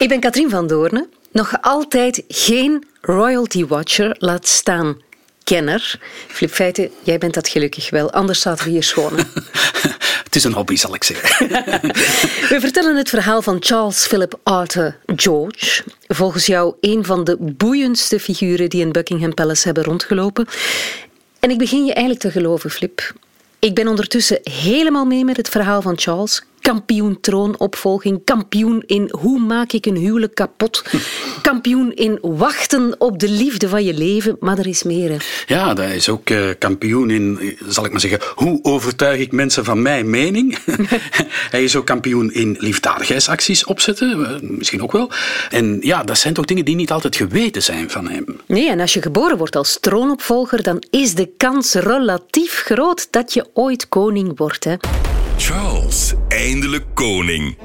Ik ben Katrien van Doornen. Nog altijd geen royalty watcher, laat staan kenner. Flip Feiten, jij bent dat gelukkig wel, anders zaten we hier schonen. Het is een hobby, zal ik zeggen. We vertellen het verhaal van Charles Philip Arthur George. Volgens jou een van de boeiendste figuren die in Buckingham Palace hebben rondgelopen. En ik begin je eigenlijk te geloven, Flip. Ik ben ondertussen helemaal mee met het verhaal van Charles kampioen troonopvolging, kampioen in hoe maak ik een huwelijk kapot, kampioen in wachten op de liefde van je leven, maar er is meer. Ja, dat is ook uh, kampioen in, zal ik maar zeggen, hoe overtuig ik mensen van mijn mening. Hij is ook kampioen in liefdadigheidsacties opzetten, uh, misschien ook wel. En ja, dat zijn toch dingen die niet altijd geweten zijn van hem. Nee, en als je geboren wordt als troonopvolger, dan is de kans relatief groot dat je ooit koning wordt. Hè. Charles, eindelijk koning.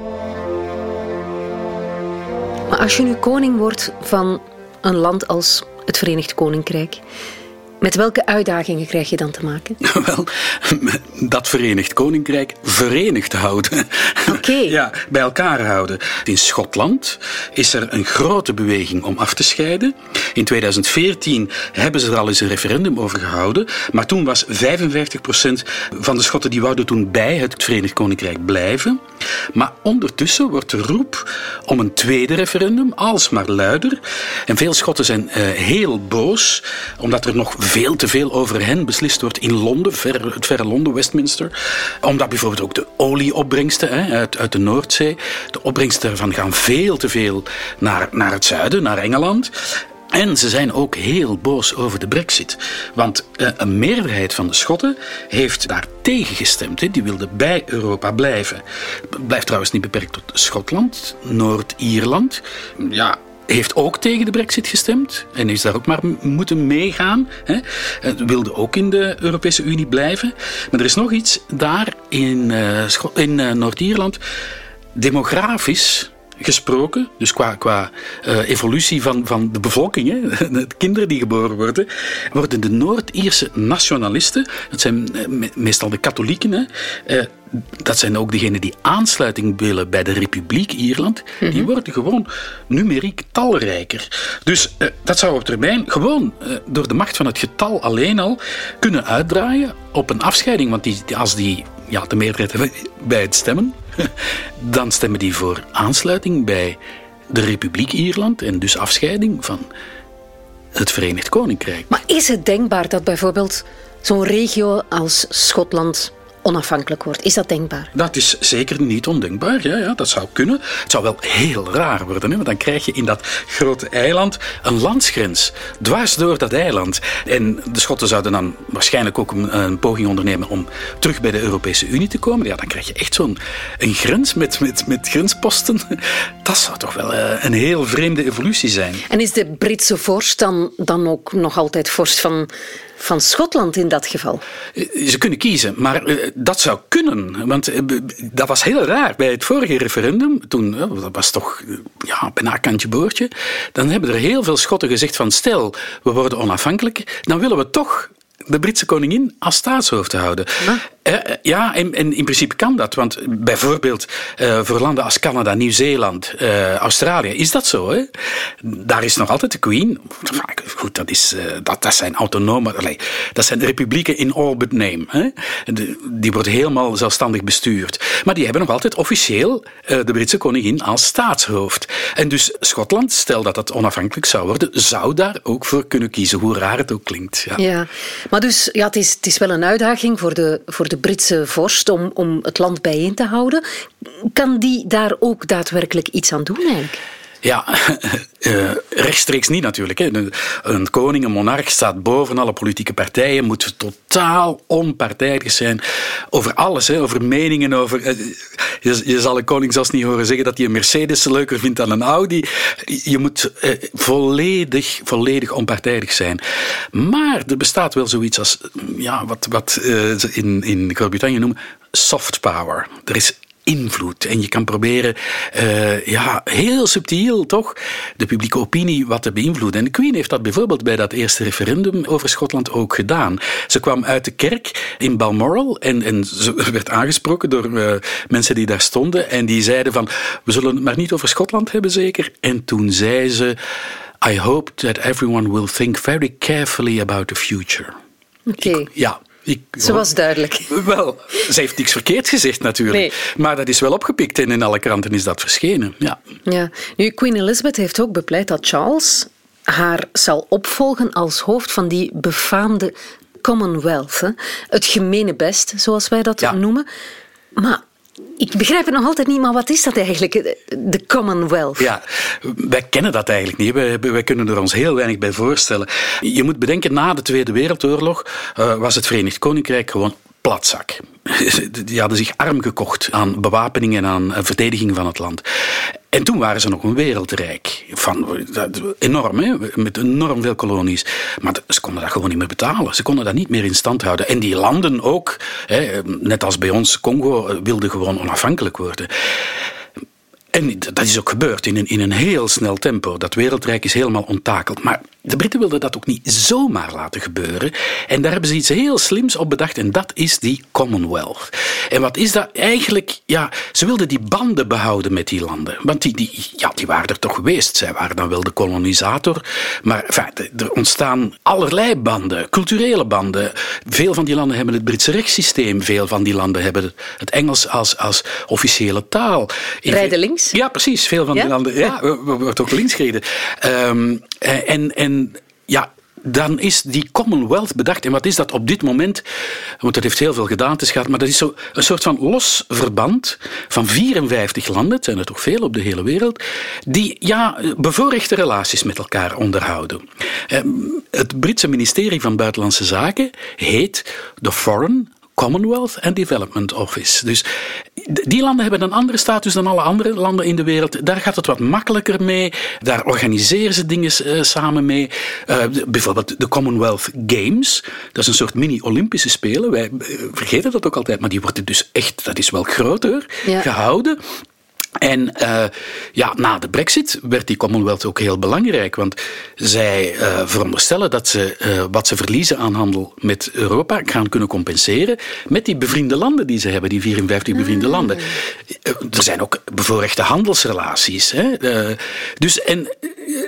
Maar als je nu koning wordt van een land als het Verenigd Koninkrijk, met welke uitdagingen krijg je dan te maken? Wel, dat Verenigd Koninkrijk verenigd houden. Oké. Ja, bij elkaar houden. In Schotland is er een grote beweging om af te scheiden. In 2014 hebben ze er al eens een referendum over gehouden. Maar toen was 55% van de Schotten die wouden toen bij het Verenigd Koninkrijk blijven. Maar ondertussen wordt de roep om een tweede referendum alsmaar luider. En veel Schotten zijn uh, heel boos, omdat er nog veel te veel over hen beslist wordt in Londen, het verre Londen, Westminster. Omdat bijvoorbeeld ook de olieopbrengsten hè, uit, uit de Noordzee, de opbrengsten daarvan gaan veel te veel naar, naar het zuiden, naar Engeland. En ze zijn ook heel boos over de brexit. Want eh, een meerderheid van de Schotten heeft daar tegen gestemd. Die wilde bij Europa blijven. Blijft trouwens niet beperkt tot Schotland, Noord-Ierland. Ja, heeft ook tegen de brexit gestemd en is daar ook maar moeten meegaan. Hè. Wilde ook in de Europese Unie blijven. Maar er is nog iets daar in, uh, in uh, Noord-Ierland. Demografisch gesproken, dus qua, qua uh, evolutie van, van de bevolking, hè, de kinderen die geboren worden, worden de Noord-Ierse nationalisten, dat zijn meestal de katholieken, hè, uh, dat zijn ook degenen die aansluiting willen bij de Republiek Ierland, die mhm. worden gewoon numeriek talrijker. Dus uh, dat zou op termijn gewoon door de macht van het getal alleen al kunnen uitdraaien op een afscheiding. Want die, als die ja, de meerderheid bij het stemmen, dan stemmen die voor aansluiting bij de Republiek Ierland en dus afscheiding van het Verenigd Koninkrijk. Maar is het denkbaar dat bijvoorbeeld zo'n regio als Schotland onafhankelijk wordt. Is dat denkbaar? Dat is zeker niet ondenkbaar. Ja, ja, dat zou kunnen. Het zou wel heel raar worden, hè, want dan krijg je in dat grote eiland een landsgrens. Dwars door dat eiland. En de Schotten zouden dan waarschijnlijk ook een, een poging ondernemen om terug bij de Europese Unie te komen. Ja, dan krijg je echt zo'n een grens met, met, met grensposten. Dat zou toch wel uh, een heel vreemde evolutie zijn. En is de Britse vorst dan, dan ook nog altijd vorst van van Schotland in dat geval? Eh, ze kunnen kiezen, maar eh, dat zou kunnen. Want eh, dat was heel raar. Bij het vorige referendum, toen, dat was toch ja, bijna kantje boordje, dan hebben er heel veel Schotten gezegd van stel, we worden onafhankelijk, dan willen we toch de Britse koningin als staatshoofd houden. Ja, en, in principe kan dat. Want bijvoorbeeld uh, voor landen als Canada, Nieuw-Zeeland, Australië is dat zo. Hè? Daar is nog altijd de Queen. Goed, dat, is, dat, dat zijn autonome. Dat zijn republieken in all but name. Hè? die worden helemaal zelfstandig bestuurd. Maar die hebben nog altijd officieel de Britse koningin als staatshoofd. En dus Schotland, stel dat dat onafhankelijk zou worden, zou daar ook voor kunnen kiezen, hoe raar het ook klinkt. Ja, ja maar dus ja, het, is, het is wel een uitdaging voor de, voor de de Britse vorst om, om het land bijeen te houden. Kan die daar ook daadwerkelijk iets aan doen eigenlijk? Ja, uh, rechtstreeks niet natuurlijk. Hè. Een koning, een monarch staat boven alle politieke partijen, moet totaal onpartijdig zijn over alles, hè, over meningen. Over, uh, je, zal een koning zelfs niet horen zeggen dat hij een Mercedes leuker vindt dan een Audi. Je moet uh, volledig, volledig onpartijdig zijn. Maar er bestaat wel zoiets als, ja, wat, wat in, in Groot-Brittannië noemen soft power. Er is invloed. En je kan proberen, uh, ja, heel subtiel toch, de publieke opinie wat te beïnvloeden. En de Queen heeft dat bijvoorbeeld bij dat eerste referendum over Schotland ook gedaan. Ze kwam uit de kerk in Balmoral en, en ze werd aangesproken door uh, mensen die daar stonden. En die zeiden van, we zullen het maar niet over Schotland hebben zeker. En toen zei ze, I hope that everyone will think very carefully about the future. Oké. Okay. Ja, ik, Ze was duidelijk. Wel, ze heeft niks verkeerd gezegd natuurlijk. Nee. Maar dat is wel opgepikt en in alle kranten is dat verschenen. Ja. Ja. Nu, Queen Elizabeth heeft ook bepleit dat Charles haar zal opvolgen als hoofd van die befaamde Commonwealth. Hè? Het gemene best, zoals wij dat noemen. Maar ik begrijp het nog altijd niet, maar wat is dat eigenlijk, de Commonwealth? Ja, wij kennen dat eigenlijk niet. Wij, kunnen er ons heel weinig bij voorstellen. Je moet bedenken, na de Tweede Wereldoorlog uh, was het Verenigd Koninkrijk gewoon platzak. Die hadden zich arm gekocht aan bewapening en aan verdediging van het land. En toen waren ze nog een wereldrijk. Van, enorm, hè? met enorm veel kolonies. Maar ze konden dat gewoon niet meer betalen. Ze konden dat niet meer in stand houden. En die landen ook, hè, net als bij ons, Congo, wilden gewoon onafhankelijk worden. En dat is ook gebeurd in een, in een heel snel tempo. Dat wereldrijk is helemaal onttakeld. Maar de Britten wilden dat ook niet zomaar laten gebeuren. En daar hebben ze iets heel slims op bedacht. En dat is die Commonwealth. En wat is dat eigenlijk? Ja, ze wilden die banden behouden met die landen. Want die, die, ja, die waren er toch geweest. Zij waren dan wel de kolonisator. Maar enfin, er ontstaan allerlei banden, culturele banden. Veel van die landen hebben het Britse rechtssysteem. Veel van die landen hebben het Engels als, als officiële taal. Rijden links? Ja, precies. Veel van die landen ja, wordt ook links gereden. Um, en, en ja, dan is die Commonwealth bedacht. En wat is dat op dit moment? Want dat heeft heel veel gedaan te maar dat is zo een soort van los verband van 54 landen, het zijn er toch veel op de hele wereld, die ja, bevoorrechte relaties met elkaar onderhouden. Ehm, het Britse ministerie van Buitenlandse Zaken heet de Foreign Commonwealth and Development Office. Dus die landen hebben een andere status dan alle andere landen in de wereld. Daar gaat het wat makkelijker mee. Daar organiseren ze dingen uh, samen mee. Uh, bijvoorbeeld de Commonwealth Games. Dat is een soort mini-Olympische Spelen. Wij uh, vergeten dat ook altijd, maar die worden dus echt, dat is wel groter, ja. gehouden. En uh, ja, na de brexit werd die Commonwealth ook heel belangrijk, want zij uh, veronderstellen dat ze uh, wat ze verliezen aan handel met Europa gaan kunnen compenseren met die bevriende landen die ze hebben, die 54 bevriende landen. er zijn ook bevoorrechte handelsrelaties. Hè? dus en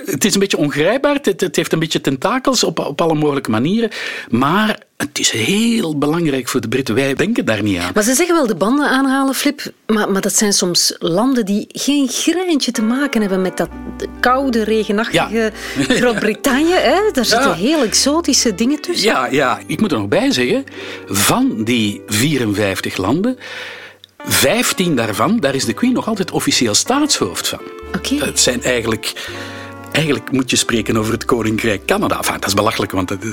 het is een beetje ongrijpbaar, het, het, heeft een beetje tentakels op, op alle mogelijke manieren, maar het is heel belangrijk voor de Britten. Wij denken daar niet aan. Maar ze zeggen wel de banden aanhalen, Flip. Maar, maar dat zijn soms landen die geen greintje te maken hebben met dat koude, regenachtige Groot-Brittannië. Daar zitten heel exotische dingen tussen. Ja, ja, ik moet er nog bij zeggen. Van die 54 landen... 15 daarvan, daar is de Queen nog altijd officieel staatshoofd van. Oké. Okay. Dat zijn eigenlijk Eigenlijk moet je spreken over het Koninkrijk Canada. Dat is belachelijk, want het,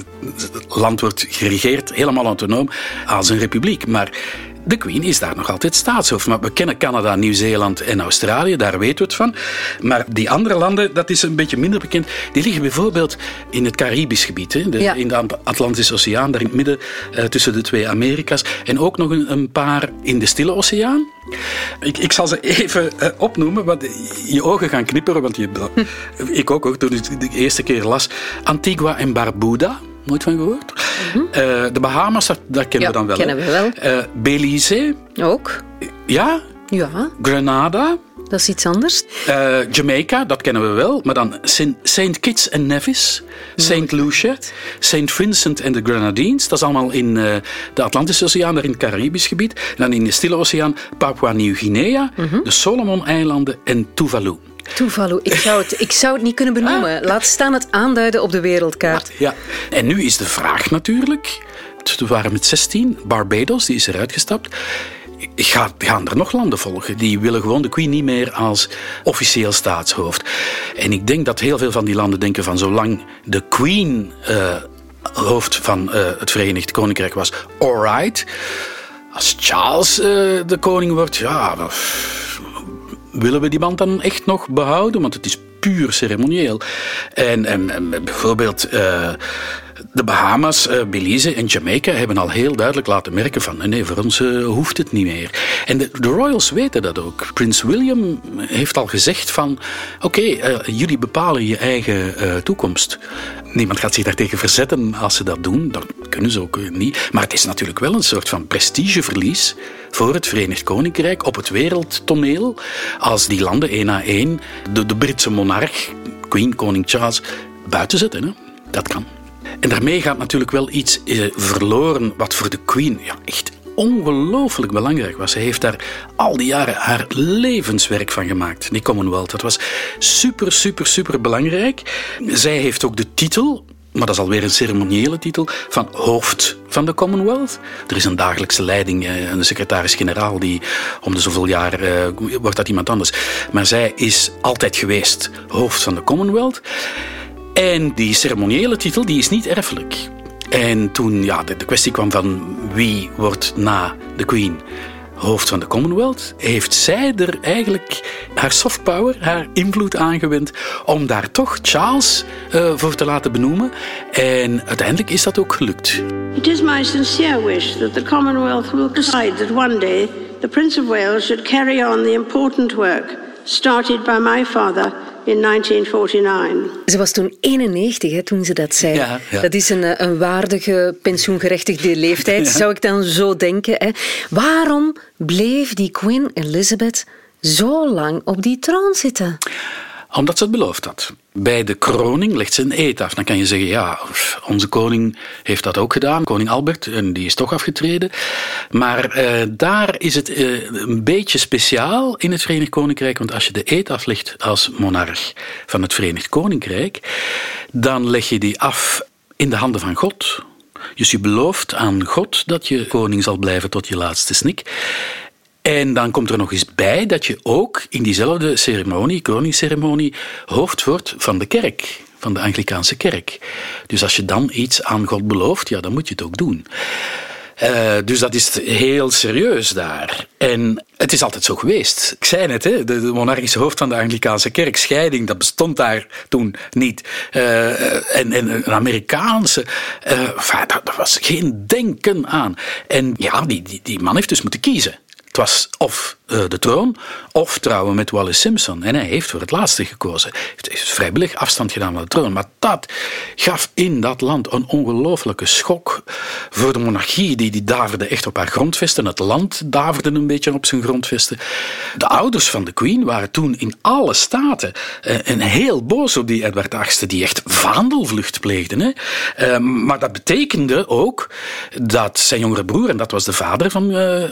land wordt geregeerd helemaal autonoom als een republiek. Maar de Queen is daar nog altijd staatshoofd. Maar we kennen Canada, Nieuw-Zeeland en Australië, daar weten we het van. Maar die andere landen, dat is een beetje minder bekend. Die liggen bijvoorbeeld in het Caribisch gebied, hè, de, in de Atlantische Oceaan, daar in het midden eh, tussen de twee Amerika's. En ook nog een, een paar in de Stille Oceaan. Ik, ik zal ze even uh, opnoemen, want je ogen gaan knipperen. Want je, ik ook, ook toen ik de eerste keer las. Antigua en Barbuda. Nooit van gehoord. Mm -hmm. uh, de Bahamas, dat, dat kennen ja, we dan wel. kennen we wel. Uh, Belize. Ook. Ja? Ja. Grenada. Dat is iets anders. Uh, Jamaica, dat kennen we wel. Maar dan St. Kitts en Nevis, St. Lucia, St. Vincent en de Grenadines. Dat is allemaal in uh, de Atlantische Oceaan, daar in het Caribisch gebied. En dan in de Stille Oceaan Papua Nieuw-Guinea, mm -hmm. de Solomon-eilanden en Tuvalu. Tuvalu, ik zou het, ik zou het niet kunnen benoemen. Ah. Laat staan het aanduiden op de wereldkaart. Ja, en nu is de vraag natuurlijk... We waren met 16, Barbados, die is eruit gestapt gaan er nog landen volgen. Die willen gewoon de Queen niet meer als officieel staatshoofd. En ik denk dat heel veel van die landen denken van zolang de Queen uh, hoofd van uh, het Verenigd Koninkrijk was, alright. Als Charles uh, de koning wordt, ja, willen we die band dan echt nog behouden? Want het is puur ceremonieel. En, en, en bijvoorbeeld De Bahamas, uh, Belize en Jamaica hebben al heel duidelijk laten merken van nee, voor ons uh, hoeft het niet meer. En de, Royals weten dat ook. Prins William heeft al gezegd van oké, jullie bepalen je eigen toekomst. Niemand gaat zich daartegen verzetten als ze dat doen. Dat kunnen ze ook niet. Maar het is natuurlijk wel een soort van prestigeverlies voor het Verenigd Koninkrijk op het wereldtoneel. Als die landen één na één de, de Britse monarch, Queen, Koning Charles, buiten zetten. Hè? Dat kan. En daarmee gaat natuurlijk wel iets eh, verloren wat voor de Queen ja, echt ongelooflijk belangrijk was. Ze heeft daar al die jaren haar levenswerk van gemaakt, die Commonwealth. Dat was super, super, super belangrijk. Zij heeft ook de titel, maar dat is alweer een ceremoniële titel, van hoofd van de Commonwealth. Er is een dagelijkse leiding, eh, een secretaris-generaal die om de zoveel jaar uh, wordt dat iemand anders. Maar zij is altijd geweest hoofd van de Commonwealth. En die ceremoniële titel die is niet erfelijk. En toen ja, de, de kwestie kwam van wie wordt na de Queen hoofd van de Commonwealth, heeft zij er eigenlijk haar soft power, haar invloed aangewend om daar toch Charles uh, voor te laten benoemen. En uiteindelijk is dat ook gelukt. It is my sincere wish that the Commonwealth will decide that one day the Prince of Wales should carry on the important work started by my father in 1949. Ze was toen 91 hè, toen ze dat zei. Dat is een, eh, een waardige pensioengerechtigde leeftijd, zou ik dan zo denken. Hè. Waarom bleef die Queen Elizabeth zo lang op die troon zitten? Omdat ze het beloofd had. Bij de kroning legt ze een eet af. Dan kan je zeggen, ja, onze koning heeft dat ook gedaan, koning Albert, en die is toch afgetreden. Maar eh, daar is het eh, een beetje speciaal in het Verenigd Koninkrijk, want als je de eet aflegt als monarch van het Verenigd Koninkrijk, dan leg je die af in de handen van God. Dus je belooft aan God dat je koning zal blijven tot je laatste snik. En dan komt er nog eens bij dat je ook in diezelfde ceremonie, koningsceremonie, hoofd wordt van de kerk, van de Anglikaanse kerk. Dus als je dan iets aan God belooft, ja, dan moet je het ook doen. Uh, dus dat is heel serieus daar. En het is altijd zo geweest. Ik zei net, hè, de, monarchische hoofd van de Anglikaanse kerk, scheiding, dat bestond daar toen niet. En, en, een Amerikaanse, uh, daar was geen denken aan. En ja, die, die, die man heeft dus moeten kiezen. Het was of de troon of trouwen met Wallace Simpson. En hij heeft voor het laatste gekozen. Hij heeft vrijwillig afstand gedaan van de troon. Maar dat gaf in dat land een ongelofelijke schok voor de monarchie. Die, die daverde echt op haar grondvesten. Het land daverde een beetje op zijn grondvesten. De ouders van de queen waren toen in alle staten uh, en heel boos op die Edward VIII. Die echt vaandelvlucht pleegde. Hè. Uh, maar dat betekende ook dat zijn jongere broer, en dat was de vader van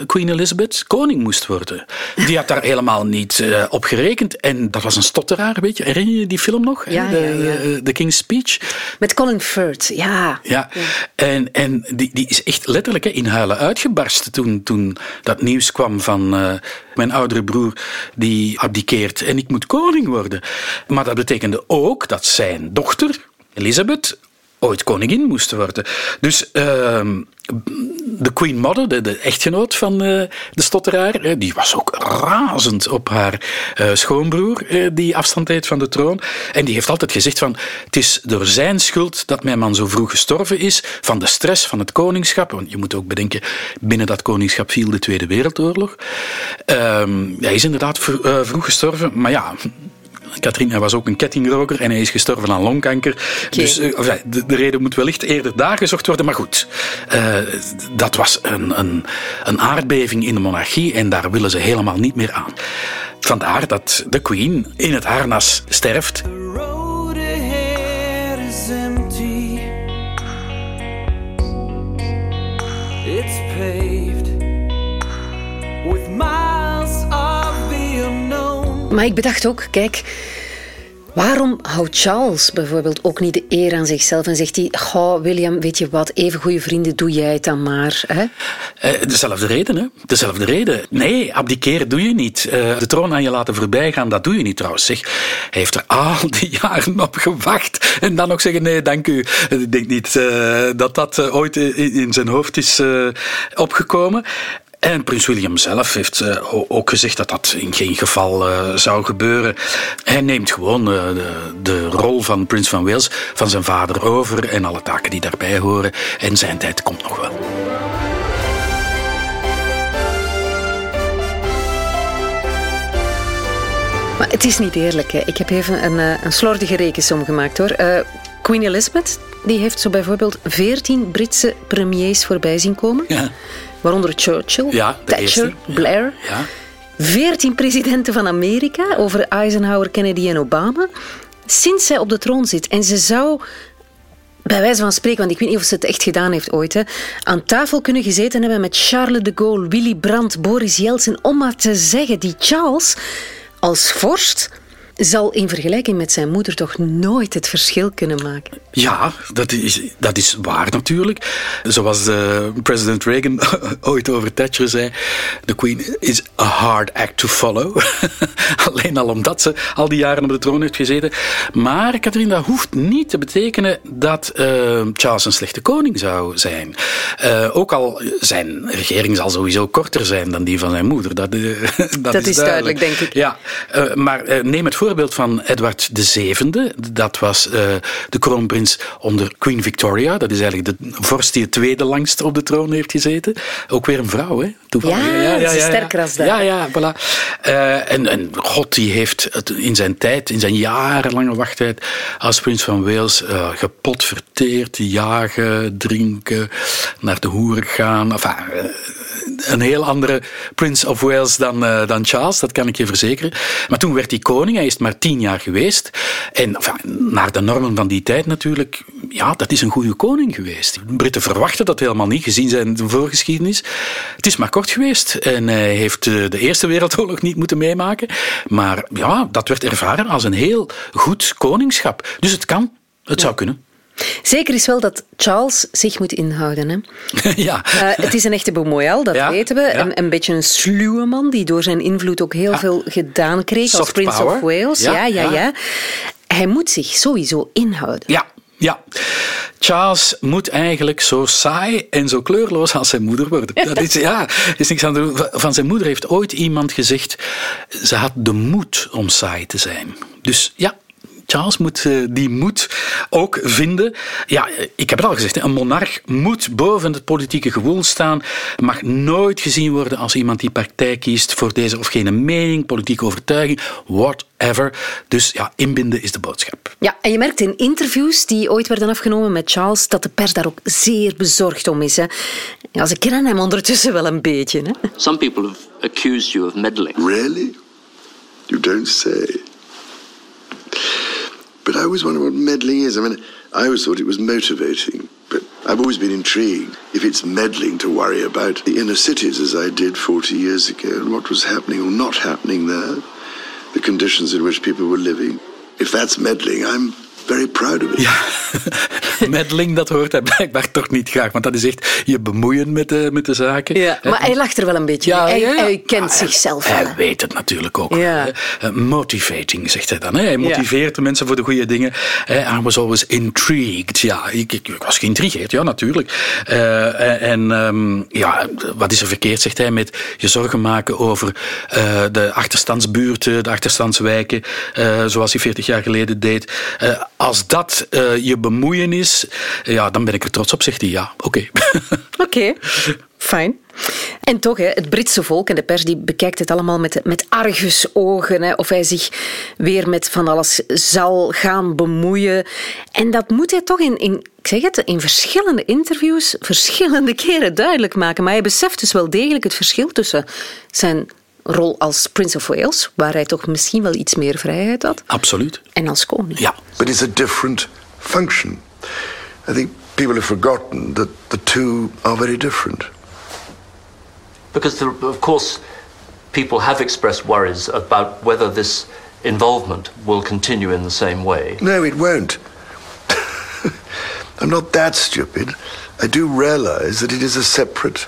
Queen Elizabeth, koning moest worden. Die had daar helemaal niet uh, op gerekend. En dat was een stotteraar, weet je. Herinner je die film nog? Ja, de, ja, ja. de King's Speech. Met Colin Firth, ja. Ja, en, en die, die is echt letterlijk hè, in huilen uitgebarsten toen, toen dat nieuws kwam van uh, mijn oudere broer die abdiceert en ik moet koning worden. Maar dat betekende ook dat zijn dochter, Elizabeth, ooit koningin moest worden. Dus uh, de Queen Mother, de, echtgenoot van uh, de stotteraar, die was ook razend op haar uh, schoonbroer, die afstand deed van de troon. En die heeft altijd gezegd van, het is door zijn schuld dat mijn man zo vroeg gestorven is, van de stress van het koningschap. Want je moet ook bedenken, binnen dat koningschap viel de Tweede Wereldoorlog. Ehm, hij is inderdaad vroeg gestorven, maar ja, Katrien was ook een kettingroker en hij is gestorven aan longkanker. Dus uh, de, de, reden moet wellicht eerder daar gezocht worden. Maar goed, uh, dat was een, een, een aardbeving in de monarchie en daar willen ze helemaal niet meer aan. Vandaar dat de Queen in het harnas sterft. Maar ik bedacht ook, kijk, Waarom houdt Charles bijvoorbeeld ook niet de eer aan zichzelf en zegt hij: Goh, William, weet je wat, even goede vrienden, doe jij het dan maar? Hè? Uh, dezelfde reden, hè? Dezelfde reden. Nee, abdiceren doe je niet. Uh, de troon aan je laten voorbijgaan, dat doe je niet trouwens. Zeg. Hij heeft er al die jaren op gewacht en dan nog zeggen: Nee, dank u. Ik denk niet uh, dat dat ooit in zijn hoofd is opgekomen. En prins William zelf heeft uh, ook gezegd dat dat in geen geval uh, zou gebeuren. Hij neemt gewoon uh, de, de, rol van prins van Wales van zijn vader over en alle taken die daarbij horen. En zijn tijd komt nog wel. Maar het is niet eerlijk. Hè. Ik heb even een, een slordige rekensom gemaakt hoor. Queen Elizabeth die heeft zo bijvoorbeeld veertien Britse premiers voorbij zien komen. Ja. Waaronder Churchill, ja, Thatcher, Blair. Ja. Veertien presidenten van Amerika over Eisenhower, Kennedy en Obama. Sinds zij op de troon zit. En ze zou bij wijze van spreken, want ik weet niet of ze het echt gedaan heeft ooit, hè, aan tafel kunnen gezeten hebben met Charles de Gaulle, Willy Brandt, Boris Yeltsin, om maar te zeggen, die Charles als vorst zal in vergelijking met zijn moeder toch nooit het verschil kunnen maken. Ja, dat is, dat is waar natuurlijk. Zoals uh, president Reagan ooit over Thatcher zei: The Queen is a hard act to follow. Alleen al omdat ze al die jaren op de troon heeft gezeten. Maar Catherine, dat hoeft niet te betekenen dat uh, Charles een slechte koning zou zijn. Uh, ook al zijn regering zal sowieso korter zijn dan die van zijn moeder. Dat, dat, dat is, is duidelijk. denk ik. Ja, maar neem het voorbeeld van Edward VII. Dat was de kroonprins onder Queen Victoria. Dat is eigenlijk de vorst die het tweede langst op de troon heeft gezeten. Ook weer een vrouw, hè? Toevallig. Ja, ja, ja, ja, sterker als dat. Ja, ja, voilà. Uh, en, en God die heeft het in zijn tijd, in zijn jarenlange wachttijd als prins van Wales uh, gepot verteerd, jagen, drinken, naar de hoeren gaan. Enfin, een heel andere Prince of Wales dan, uh, dan Charles, dat kan ik je verzekeren. Maar toen werd hij koning, hij is maar tien jaar geweest. En enfin, naar de normen van die tijd natuurlijk, ja, dat is een goede koning geweest. De Britten verwachten dat helemaal niet, gezien zijn voorgeschiedenis. Het is maar kort geweest en hij heeft eh, de Eerste Wereldoorlog niet moeten meemaken. Maar ja, dat werd ervaren als een heel goed koningschap. Dus het kan, het zou kunnen. Zeker is wel dat Charles zich moet inhouden. Hè? ja. Uh, het is een echte bemoeial, dat weten we. Een, een, beetje een sluwe man die door zijn invloed ook heel veel gedaan kreeg als Prince of Wales. Ja, ja, ja. Hij moet zich sowieso inhouden. Ja, ja. Charles moet eigenlijk zo saai en zo kleurloos als zijn moeder worden. Dat is, ja, is niks aan doen. Van zijn moeder heeft ooit iemand gezegd: ze had de moed om saai te zijn. Dus ja, Charles moet uh, die moed ook vinden. Ja, ik heb het al gezegd, een monarch moet boven het politieke gewoel staan, mag nooit gezien worden als iemand die partij kiest voor deze of gene mening, politieke overtuiging, whatever. Dus ja, inbinden is de boodschap. Ja, en je merkt in interviews die ooit werden afgenomen met Charles dat de pers daar ook zeer bezorgd om is. Hè. Ja, ze kennen hem ondertussen wel een beetje. Hè. Some people have accused you of meddling. Really? You don't say. But I always wonder what meddling is. I mean, I always thought it was motivating, but I've always been intrigued if it's meddling to worry about the inner cities as I did 40 years ago and what was happening or not happening there, the conditions in which people were living. If that's meddling, I'm very proud of it. Ja, meddling, dat hoort hij blijkbaar toch niet graag. Want dat is echt je bemoeien met de, met de zaken. Ja, maar hij lacht er wel een beetje ja, hij, ja, hij, kent zichzelf Hij, hij weet het natuurlijk ook. Ja. Uh, motivating, zegt hij dan. Hij motiveert de mensen voor de goede dingen. I was always intrigued. Ja, ik, ik, was geïntrigeerd, ja, natuurlijk. Uh, en um, ja, wat is er verkeerd, zegt hij, met je zorgen maken over uh, de achterstandsbuurten, de achterstandswijken, zoals hij 40 jaar geleden deed als dat uh, je bemoeienis, ja, dan ben ik er trots op, zegt hij. Ja, oké. Oké, fijn. En toch, het Britse volk en de pers die bekijkt het allemaal met, met argusogen. Of hij zich weer met van alles zal gaan bemoeien. En dat moet hij toch in, in, ik zeg het, in verschillende interviews verschillende keren duidelijk maken. Maar hij beseft dus wel degelijk het verschil tussen zijn rol als Prince of Wales, waar hij toch misschien wel iets meer vrijheid had. Absoluut. En als koning. Ja. But it's a different function. I think people have forgotten that the two are very different. Because there, of course people have expressed worries about whether this involvement will continue in the same way. No, it won't. I'm not that stupid. I do realize that it is a separate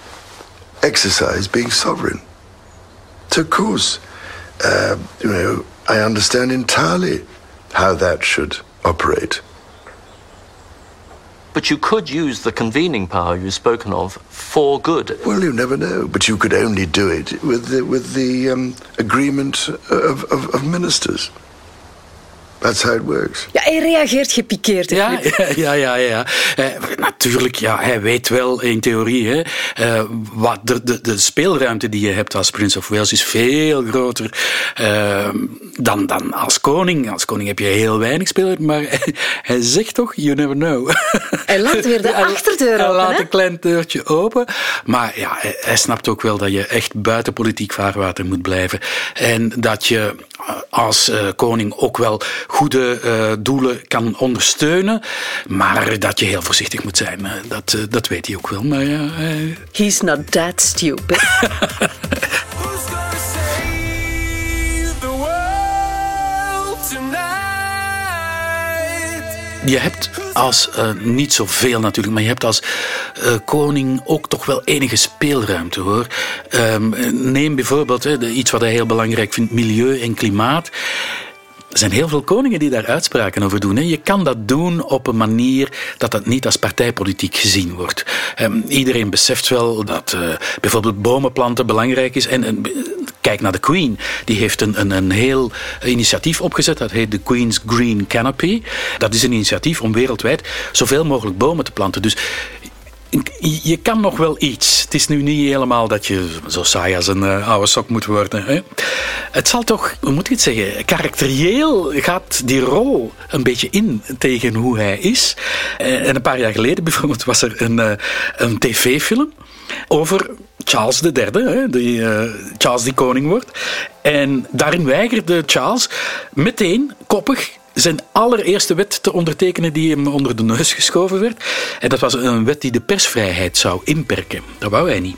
exercise being sovereign. Of course, uh, you know, I understand entirely how that should operate. But you could use the convening power you've spoken of for good. Well, you never know, but you could only do it with the, with the um, agreement of, of, of ministers. That's how it works. Ja, hij reageert gepikeerd. Ja, ja, ja, ja. ja. Eh, natuurlijk, ja, hij weet wel in theorie, hè, eh, wat de, de, de speelruimte die je hebt als Prince of Wales is veel groter eh, dan, dan als koning. Als koning heb je heel weinig speelruimte, maar hij, zegt toch, you never know. Hij laat weer de Hij- achterdeur Hij open, laat hè? een klein deurtje open. Maar ja, hij, hij snapt ook wel dat je echt buiten politiek vaarwater moet blijven. En dat je als eh, koning ook wel goede eh, doelen kan ondersteunen. Maar dat je heel voorzichtig moet zijn. Eh, dat, eh, dat weet hij ook wel. Maar ja, He's not that stupid. Je hebt als, niet zoveel natuurlijk, maar je hebt als koning ook toch wel enige speelruimte hoor. Ehm, neem bijvoorbeeld iets wat hij heel belangrijk vindt, milieu en klimaat. Er zijn heel veel koningen die daar uitspraken over doen. Je kan dat doen op een manier dat dat niet als partijpolitiek gezien wordt. Ehm, iedereen beseft wel dat eh, bijvoorbeeld bomen planten belangrijk is. En, en, kijk naar de Queen. Die heeft een, een, een heel initiatief opgezet. Dat heet de Queen's Green Canopy. Dat is een initiatief om wereldwijd zoveel mogelijk bomen te planten. Dus je kan nog wel iets. Het is nu niet helemaal dat je zo saai als een eh, oude sok moet worden. Hè? Het zal toch, hoe moet ik het zeggen, karakterieel gaat die rol een beetje in tegen hoe hij is. Eh, En een paar jaar geleden bijvoorbeeld was er een, eh, een tv-film over Charles III, hè, die, Charles die koning wordt. En daarin weigerde Charles meteen koppig zijn allereerste wet te ondertekenen die hem onder de neus geschoven werd. En dat was een wet die de persvrijheid zou inperken. Dat wou hij niet.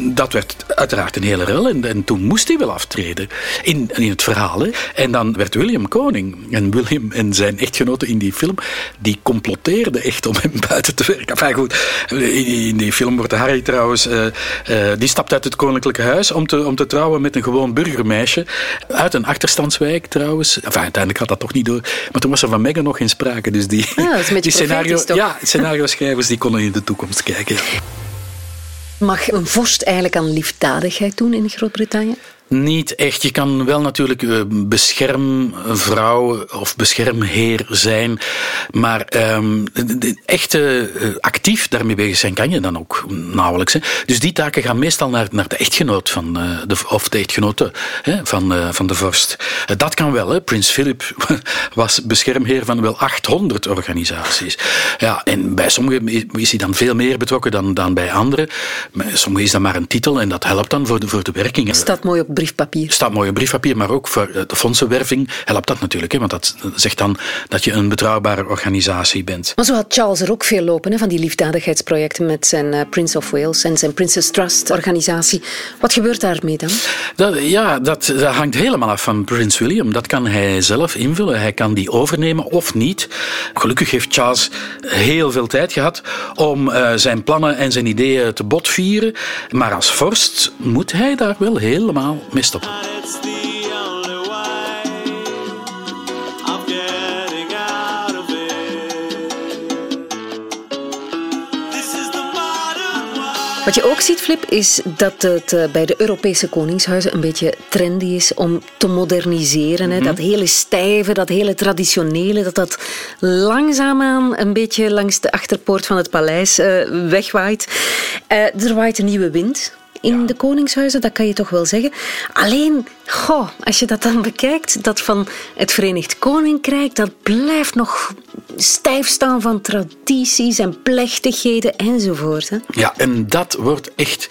Dat werd uiteraard een hele rel en, en toen moest hij wel aftreden in, in het verhaal. En dan werd William koning. En William en zijn echtgenote in die film, die complotteerden echt om hem buiten te werken. Enfin goed, in, in die film wordt Harry trouwens, eh, eh, die stapt uit het koninklijke huis om te, om te trouwen met een gewoon burgermeisje. Uit een achterstandswijk trouwens. Enfin, uiteindelijk had dat toch niet door. Maar toen was er van Meghan nog geen sprake. Dus die, Ah, die scenario, ja, scenario-schrijvers die konden in de toekomst kijken. ja. Mag een vorst eigenlijk aan liefdadigheid doen in Groot-Brittannië? Niet echt. Je kan wel natuurlijk eh, beschermvrouw of beschermheer zijn. Maar de- de echte eh, actief daarmee bezig zijn kan je dan ook nauwelijks. Hè. Dus die taken gaan meestal naar, naar de echtgenoot van eh, de, of de echtgenote hè, van, eh, van de vorst. Eh, dat kan wel. Hè. Prins Philip was beschermheer van wel 800 organisaties. Ja, en bij sommigen is- is hij dan veel meer betrokken dan, dan bij anderen. Bij sommigen is dat maar een titel en dat helpt dan voor de, voor de werking. Staat mooi op briefpapier. staat mooi op briefpapier, maar ook voor eh, de fondsenwerving helpt dat natuurlijk. Hè, want dat zegt dan dat je een betrouwbare organisatie bent. Maar zo had Charles er ook veel lopen, hè, van die liefdadigheidsprojecten met zijn eh, Prince of Wales en zijn Princess Trust organisatie. Wat gebeurt daarmee dan? Dat, ja, dat, dat hangt helemaal af van Prins William. Dat kan hij zelf invullen. Hij kan die overnemen of niet. Gelukkig heeft Charles heel veel tijd gehad om eh, zijn plannen en zijn ideeën te botvieren. Maar als vorst moet hij daar wel helemaal way. Wat je ook ziet, Flip, is dat het eh, bij de Europese koningshuizen een beetje trendy is om te moderniseren. Hè. Dat hele stijve, dat hele traditionele, dat dat langzaamaan een beetje langs de achterpoort van het paleis eh, wegwaait. Eh, er waait een nieuwe wind. In de koningshuizen, dat kan je toch wel zeggen. Alleen, goh, als je dat dan bekijkt, dat van het Verenigd Koninkrijk, dat blijft nog stijf staan van tradities en plechtigheden enzovoort. Hè. Ja, en dat wordt echt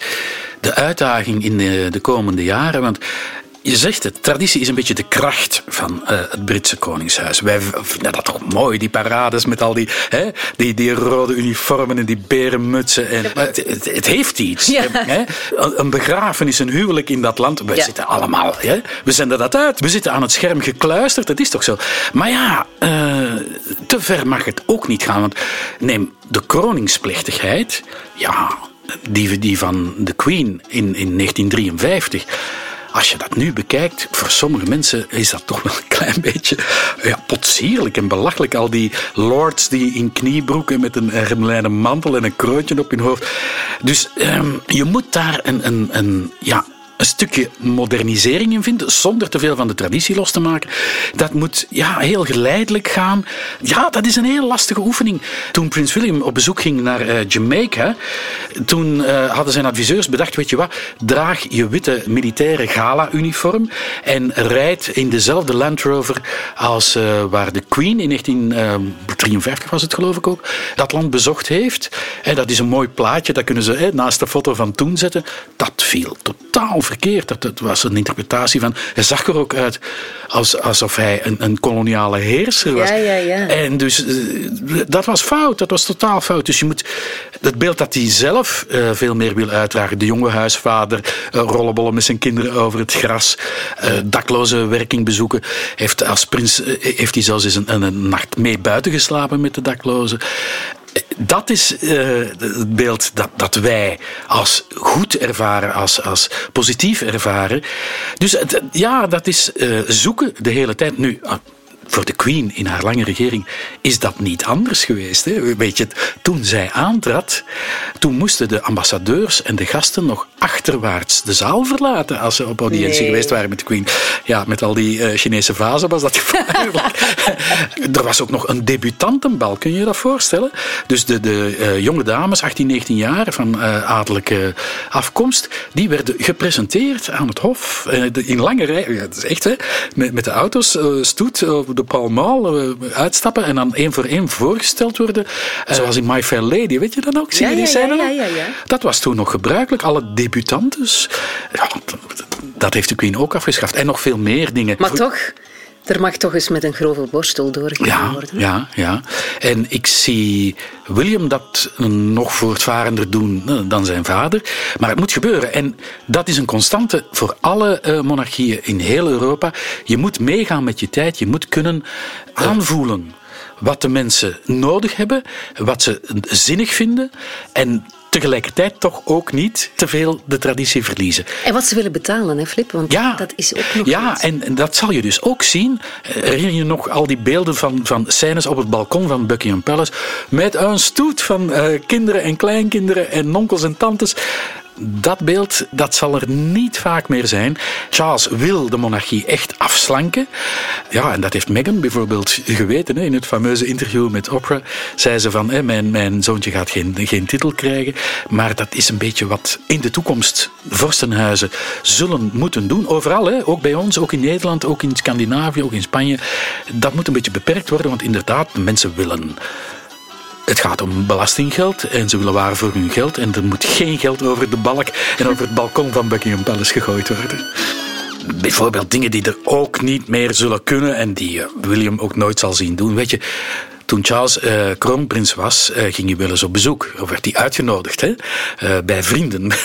de uitdaging in de, de komende jaren. Want je zegt het, traditie is een beetje de kracht van eh, het Britse Koningshuis. Wij vinden dat toch mooi, die parades met al die, hè, die, die rode uniformen en die berenmutsen. En, het, het, het heeft iets. Ja. Hè? Een- begrafenis, een huwelijk in dat land. We Ja. zitten allemaal, hè? we zenden dat uit. We zitten aan het scherm gekluisterd, dat is toch zo. Maar ja, eh, te ver mag het ook niet gaan. Want neem de kroningsplechtigheid. Ja, die, die van de Queen in, in 1953. Als je dat nu bekijkt, voor sommige mensen is dat toch wel een klein beetje ja, potsierlijk en belachelijk. Al die lords die in kniebroeken met een hermelijnen mantel en een krootje op hun hoofd. Dus ehm, je moet daar een, een, een, ja, een stukje modernisering in vinden, zonder te veel van de traditie los te maken. Dat moet ja, heel geleidelijk gaan. Ja, dat is een heel lastige oefening. Toen prins William op bezoek ging naar eh, Jamaica, toen eh, hadden zijn adviseurs bedacht, weet je wat, draag je witte militaire gala-uniform en rijd in dezelfde Land Rover als eh, waar de Queen in 1953 was het geloof ik ook, dat land bezocht heeft. En dat is een mooi plaatje, dat kunnen ze naast de foto van toen zetten. Dat viel totaal verkeerd. Dat, dat was een interpretatie van. Hij zag er ook uit als, alsof hij een, een koloniale heerser was. Ja, ja, ja. En dus eh, dat was fout. Dat was totaal fout. Dus je moet het beeld dat hij zelf eh, veel meer wil uitdragen. De jonge huisvader, eh, rollenbollen met zijn kinderen over het gras, eh, dakloze werking bezoeken. Heeft als prins heeft hij zelfs eens een, een, een nacht mee buiten geslapen met de daklozen. Dat is eh, het beeld dat, dat wij als goed ervaren, als, als positief ervaren. Dus ja, dat is eh, zoeken de hele tijd. Nu, voor de Queen in haar lange regering is dat niet anders geweest. Hè? Weet je, toen zij aantrad, toen moesten de ambassadeurs en de gasten nog achterwaarts de zaal verlaten als ze op audiëntie Nee. geweest waren met de Queen. Ja, met al die eh, Chinese vazen was dat gevaarlijk. er was ook nog een debutantenbal, kun je je dat voorstellen? Dus de, de eh, jonge dames, 18, 19 jaar, van eh, adellijke afkomst, die werden gepresenteerd aan het hof in lange rij. Ja, dat is echt, hè? Met, met de auto's, stoet, de Pall Mall, eh, uitstappen en dan één voor één voorgesteld worden. Eh, zoals in My Fair Lady, weet je dat ook? Zie je Ja, die ja, scène ja. Dat was toen nog gebruikelijk. Alle debutantes. Ja, dat heeft de Queen ook afgeschaft. En nog veel meer dingen. Maar toch, er mag toch eens met een grove borstel doorgegaan Ja, worden. ja, ja. En ik zie William dat nog voortvarender doen eh, dan zijn vader. Maar het moet gebeuren. En dat is een constante voor alle eh, monarchieën in heel Europa. Je moet meegaan met je tijd. Je moet kunnen aanvoelen wat de mensen nodig hebben, wat ze zinnig vinden. En tegelijkertijd toch ook niet te veel de traditie verliezen. En wat ze willen betalen, hè, Flip? Want Ja, dat is ook nog ja en, en dat zal je dus ook zien. Eh, Herinner je nog al die beelden van, van scènes op het balkon van Buckingham Palace met een stoet van eh, kinderen en kleinkinderen en onkels en tantes. Dat beeld dat zal er niet vaak meer zijn. Charles wil de monarchie echt afslanken. Ja, en dat heeft Meghan bijvoorbeeld geweten. Hè. In het fameuze interview met Oprah zei ze van... Hè, mijn, mijn zoontje gaat geen, geen titel krijgen. Maar dat is een beetje wat in de toekomst vorstenhuizen zullen moeten doen. Overal, hè. ook bij ons, ook in Nederland, ook in Scandinavië, ook in Spanje. Dat moet een beetje beperkt worden, want inderdaad, de mensen willen... Het gaat om belastinggeld en ze willen waar voor hun geld. En er moet geen geld over de balk en over het balkon van Buckingham Palace gegooid worden. Bijvoorbeeld dingen die er ook niet meer zullen kunnen en die eh, William ook nooit zal zien doen. Weet je, toen Charles eh, kroonprins was, eh, ging hij wel eens op bezoek. Of werd hij uitgenodigd hè? eh, bij vrienden.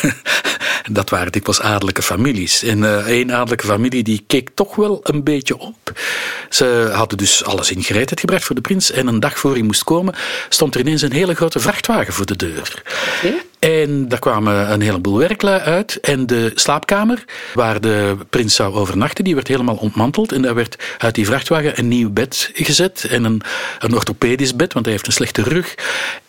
Dat waren dikwijls adellijke families. En één adellijke familie die keek toch wel een beetje op. Ze hadden dus alles in gereedheid gebracht voor de prins. En een dag voor hij moest komen, stond er ineens een hele grote vrachtwagen voor de deur. En daar kwamen een heleboel werklui uit. En de slaapkamer waar de prins zou overnachten, die werd helemaal ontmanteld. En daar werd uit die vrachtwagen een nieuw bed gezet. En een, een orthopedisch bed, want hij heeft een slechte rug.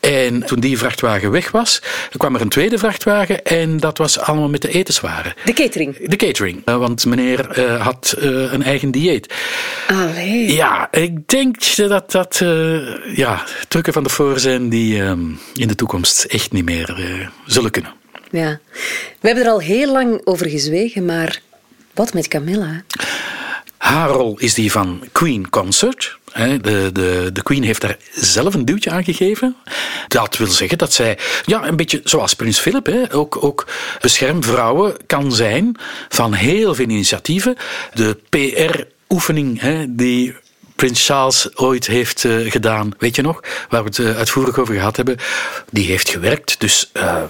En toen die vrachtwagen weg was, kwam er een tweede vrachtwagen. En dat was allemaal met de etenswaren. De catering. De catering, eh, want meneer eh, had eh, een eigen dieet. Allee. Ja, ik denk dat dat eh, ja, trucken van de voor zijn die eh, in de toekomst echt niet meer zullen kunnen. Ja. We hebben er al heel lang over gezwegen, maar wat met Camilla? Haar rol is die van Queen Consort. hè. De, de, de Queen heeft daar zelf een duwtje aan gegeven. Dat wil zeggen dat zij, ja, een beetje zoals Prins Philip, hè, ook, ook beschermvrouwen kan zijn van heel veel initiatieven. De PR-oefening die Prins Charles ooit heeft eh, gedaan, weet je nog, waar we het eh, uitvoerig over gehad hebben, die heeft gewerkt. Dus eh,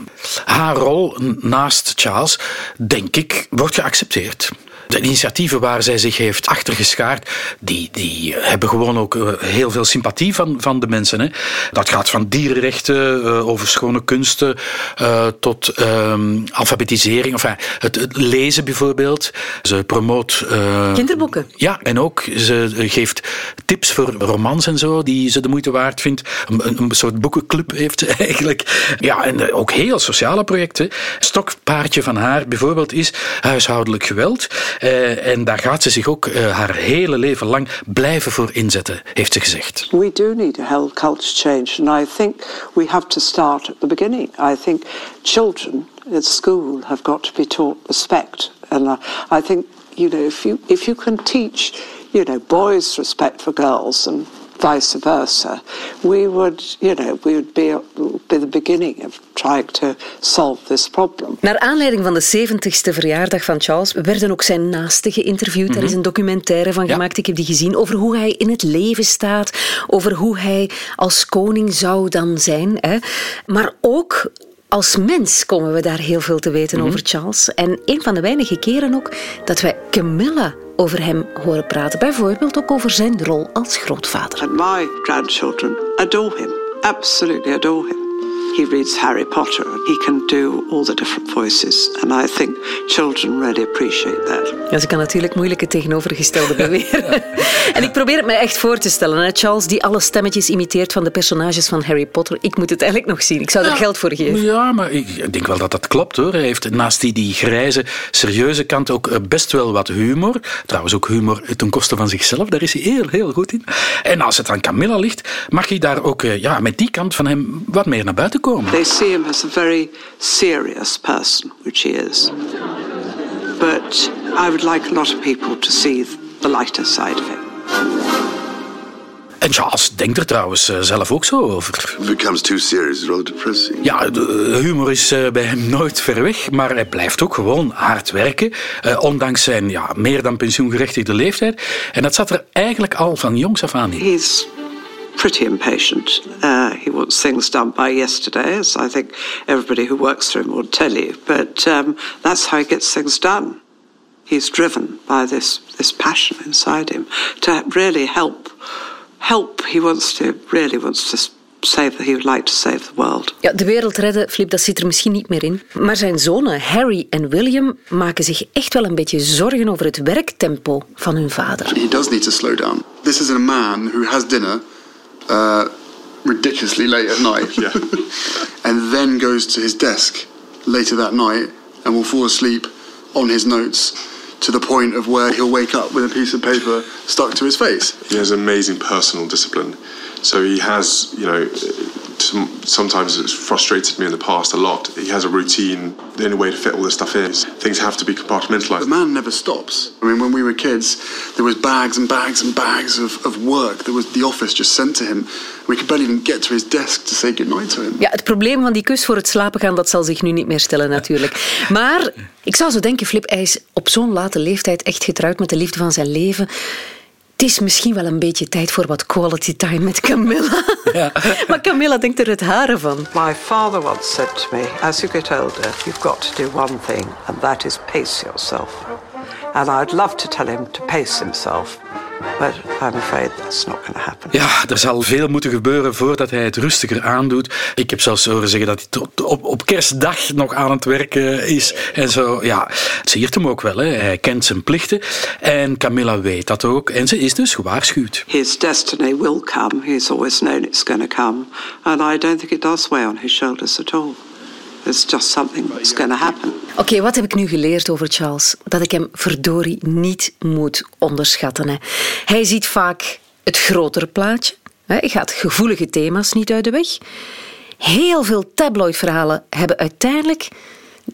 haar rol naast Charles, denk ik, wordt geaccepteerd. De initiatieven waar zij zich heeft achtergeschaard, die, die hebben gewoon ook eh, heel veel sympathie van, van de mensen. Hè. Dat gaat van dierenrechten, eh, over schone kunsten, eh, tot ehm, alfabetisering. Enfin, het, het lezen bijvoorbeeld. Ze promoot... Kinderboeken. ja, en ook ze geeft tips voor romans en zo, die ze de moeite waard vindt. Een, een, soort boekenclub heeft ze eigenlijk. Ja, en ook heel sociale projecten. Stokpaardje van haar bijvoorbeeld is huishoudelijk geweld. Eh, en daar gaat ze zich ook eh, haar hele leven lang blijven voor inzetten, heeft ze gezegd. We do need a health culture change, and I think we have to start at the beginning. I think children at school have got to be taught respect, and I think you know if you if you can teach you know boys respect for girls and vice versa, we would you know we would be be the beginning of trying to solve this problem. Naar aanleiding van de 70ste verjaardag van Charles werden ook zijn naasten geïnterviewd. Er is een documentaire van Ja. gemaakt, ik heb die gezien, over hoe hij in het leven staat, over hoe hij als koning zou dan zijn. Hè. Maar ook als mens komen we daar heel veel te weten over Charles. En een van de weinige keren ook dat wij Camilla over hem horen praten. Bijvoorbeeld ook over zijn rol als grootvader. And my grandchildren adore him, absolutely adore him. He reads Harry Potter and he can do all the different voices. And I think children really appreciate that. Ja, ze kan natuurlijk moeilijk het tegenovergestelde beweren. en ik probeer het me echt voor te stellen. Hè? Charles die alle stemmetjes imiteert van de personages van Harry Potter. Ik moet het eigenlijk nog zien. Ik zou er geld voor geven. Ja, maar ik denk wel dat dat klopt hoor. Hij heeft naast die, die grijze, serieuze kant ook eh, best wel wat humor. Trouwens ook humor ten koste van zichzelf. Daar is hij heel, heel goed in. En als het aan Camilla ligt, mag hij daar ook eh, ja, met die kant van hem wat meer naar buiten komen. They see him as a very serious person, which he is. But I would like a lot of people to see the lighter side of him. En Charles denkt er trouwens eh, zelf ook zo over. It becomes too serious, it's rather depressing. Ja, de humor is eh, bij hem nooit ver weg, maar hij blijft ook gewoon hard werken, eh, ondanks zijn ja, meer dan pensioengerechtigde leeftijd. En dat zat er eigenlijk al van jongs af aan in. He's pretty impatient. Uh, he wants things done by yesterday, as I think everybody who works for him will tell you. But um, that's how he gets things done. He's driven by this, this passion inside him to really help. Help. He wants to really wants to save. He would like to save the world. Ja, de wereld redden, Flip, dat zit er misschien niet meer in. Maar zijn zonen Harry en William maken zich echt wel een beetje zorgen over het werktempo van hun vader. He does need to slow down. This is a man who has dinner uh, ridiculously late at night, Yeah. and then goes to his desk later that night and will fall asleep on his notes to the point of where he'll wake up with a piece of paper stuck to his face. He has amazing personal discipline. So he has, you know, sometimes it's frustrated me in the past a lot. He has a routine. The only way to fit all this stuff in is things have to be compartmentalized. The man never stops. I mean, when we were kids, there was bags and bags and bags of, of work that was the office just sent to him. We could barely even get to his desk to say goodnight to him. Ja, het probleem van die kus voor het slapen gaan, dat zal zich nu niet meer stellen natuurlijk. Maar ik zou zo denken, Flip, hij is op zo'n late leeftijd echt getrouwd met de liefde van zijn leven. Het is misschien wel een beetje tijd voor wat quality time met Camilla. maar Camilla denkt er het haren van. My father once said to me, as you get older, you've got to do one thing, and that is pace yourself. And I'd love to tell him to pace himself, but I'm afraid that's not going to happen. Ja, er zal veel moeten gebeuren voordat hij het rustiger aandoet. Ik heb zelfs horen zeggen dat hij tot op, op kerstdag nog aan het werken is. En zo, ja, het siert hem ook wel. Hè. Hij kent zijn plichten. En Camilla weet dat ook. En ze is dus gewaarschuwd. His destiny will come. He's always known it's going to come. And I don't think it does weigh on his shoulders at all. It's just something that's going to happen. Oké, wat heb ik nu geleerd over Charles? Dat ik hem verdorie niet moet onderschatten. Hè. Hij ziet vaak het grotere plaatje. Hij gaat gevoelige thema's niet uit de weg. Heel veel tabloidverhalen hebben uiteindelijk,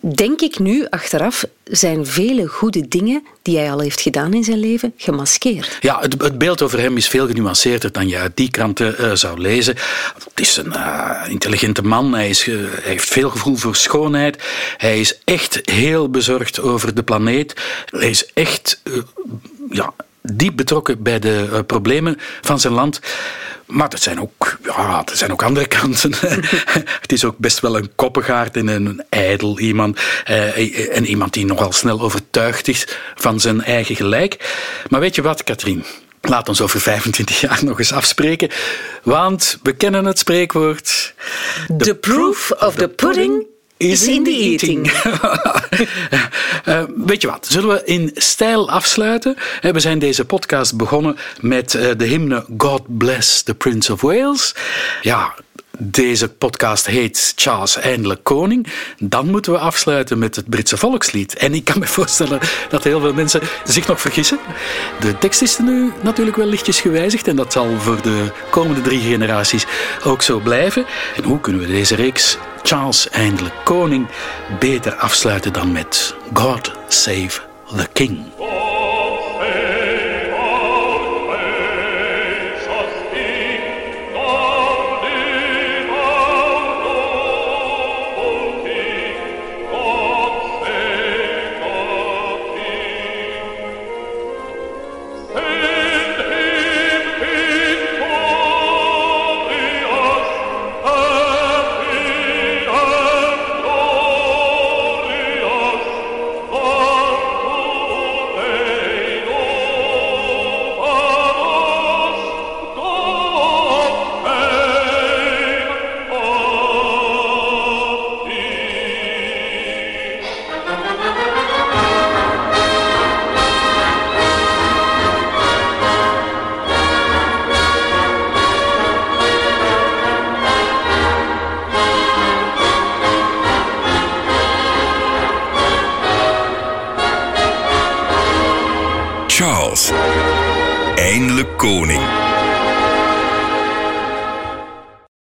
denk ik nu achteraf, zijn vele goede dingen die hij al heeft gedaan in zijn leven gemaskeerd. Ja, het, het beeld over hem is veel genuanceerder dan je uit die kranten eh, zou lezen. Het is een eh, intelligente man. Hij, is, eh, hij heeft veel gevoel voor schoonheid. Hij is echt heel bezorgd over de planeet. Hij is echt ja, diep betrokken bij de eh, problemen van zijn land. Maar er zijn ook, ja, er zijn ook andere kanten. het is ook best wel een koppengaard en een ijdel iemand. eh, en iemand die nogal snel overtuigd is van zijn eigen gelijk. Maar weet je wat, Katrien? Laat ons over 25 jaar nog eens afspreken. Want we kennen het spreekwoord. The proof of the pudding is in the eating. Eh, weet je wat, zullen we in stijl afsluiten? Eh, We zijn deze podcast begonnen met eh, de hymne God Bless the Prince of Wales. Ja, deze podcast heet Charles Eindelijk Koning. Dan moeten we afsluiten met het Britse volkslied. En ik kan me voorstellen dat heel veel mensen zich nog vergissen. De tekst is nu natuurlijk wel lichtjes gewijzigd en dat zal voor de komende drie generaties ook zo blijven. En hoe kunnen we deze reeks Charles Eindelijk Koning beter afsluiten dan met God Save the King? Charles, eindelijk koning.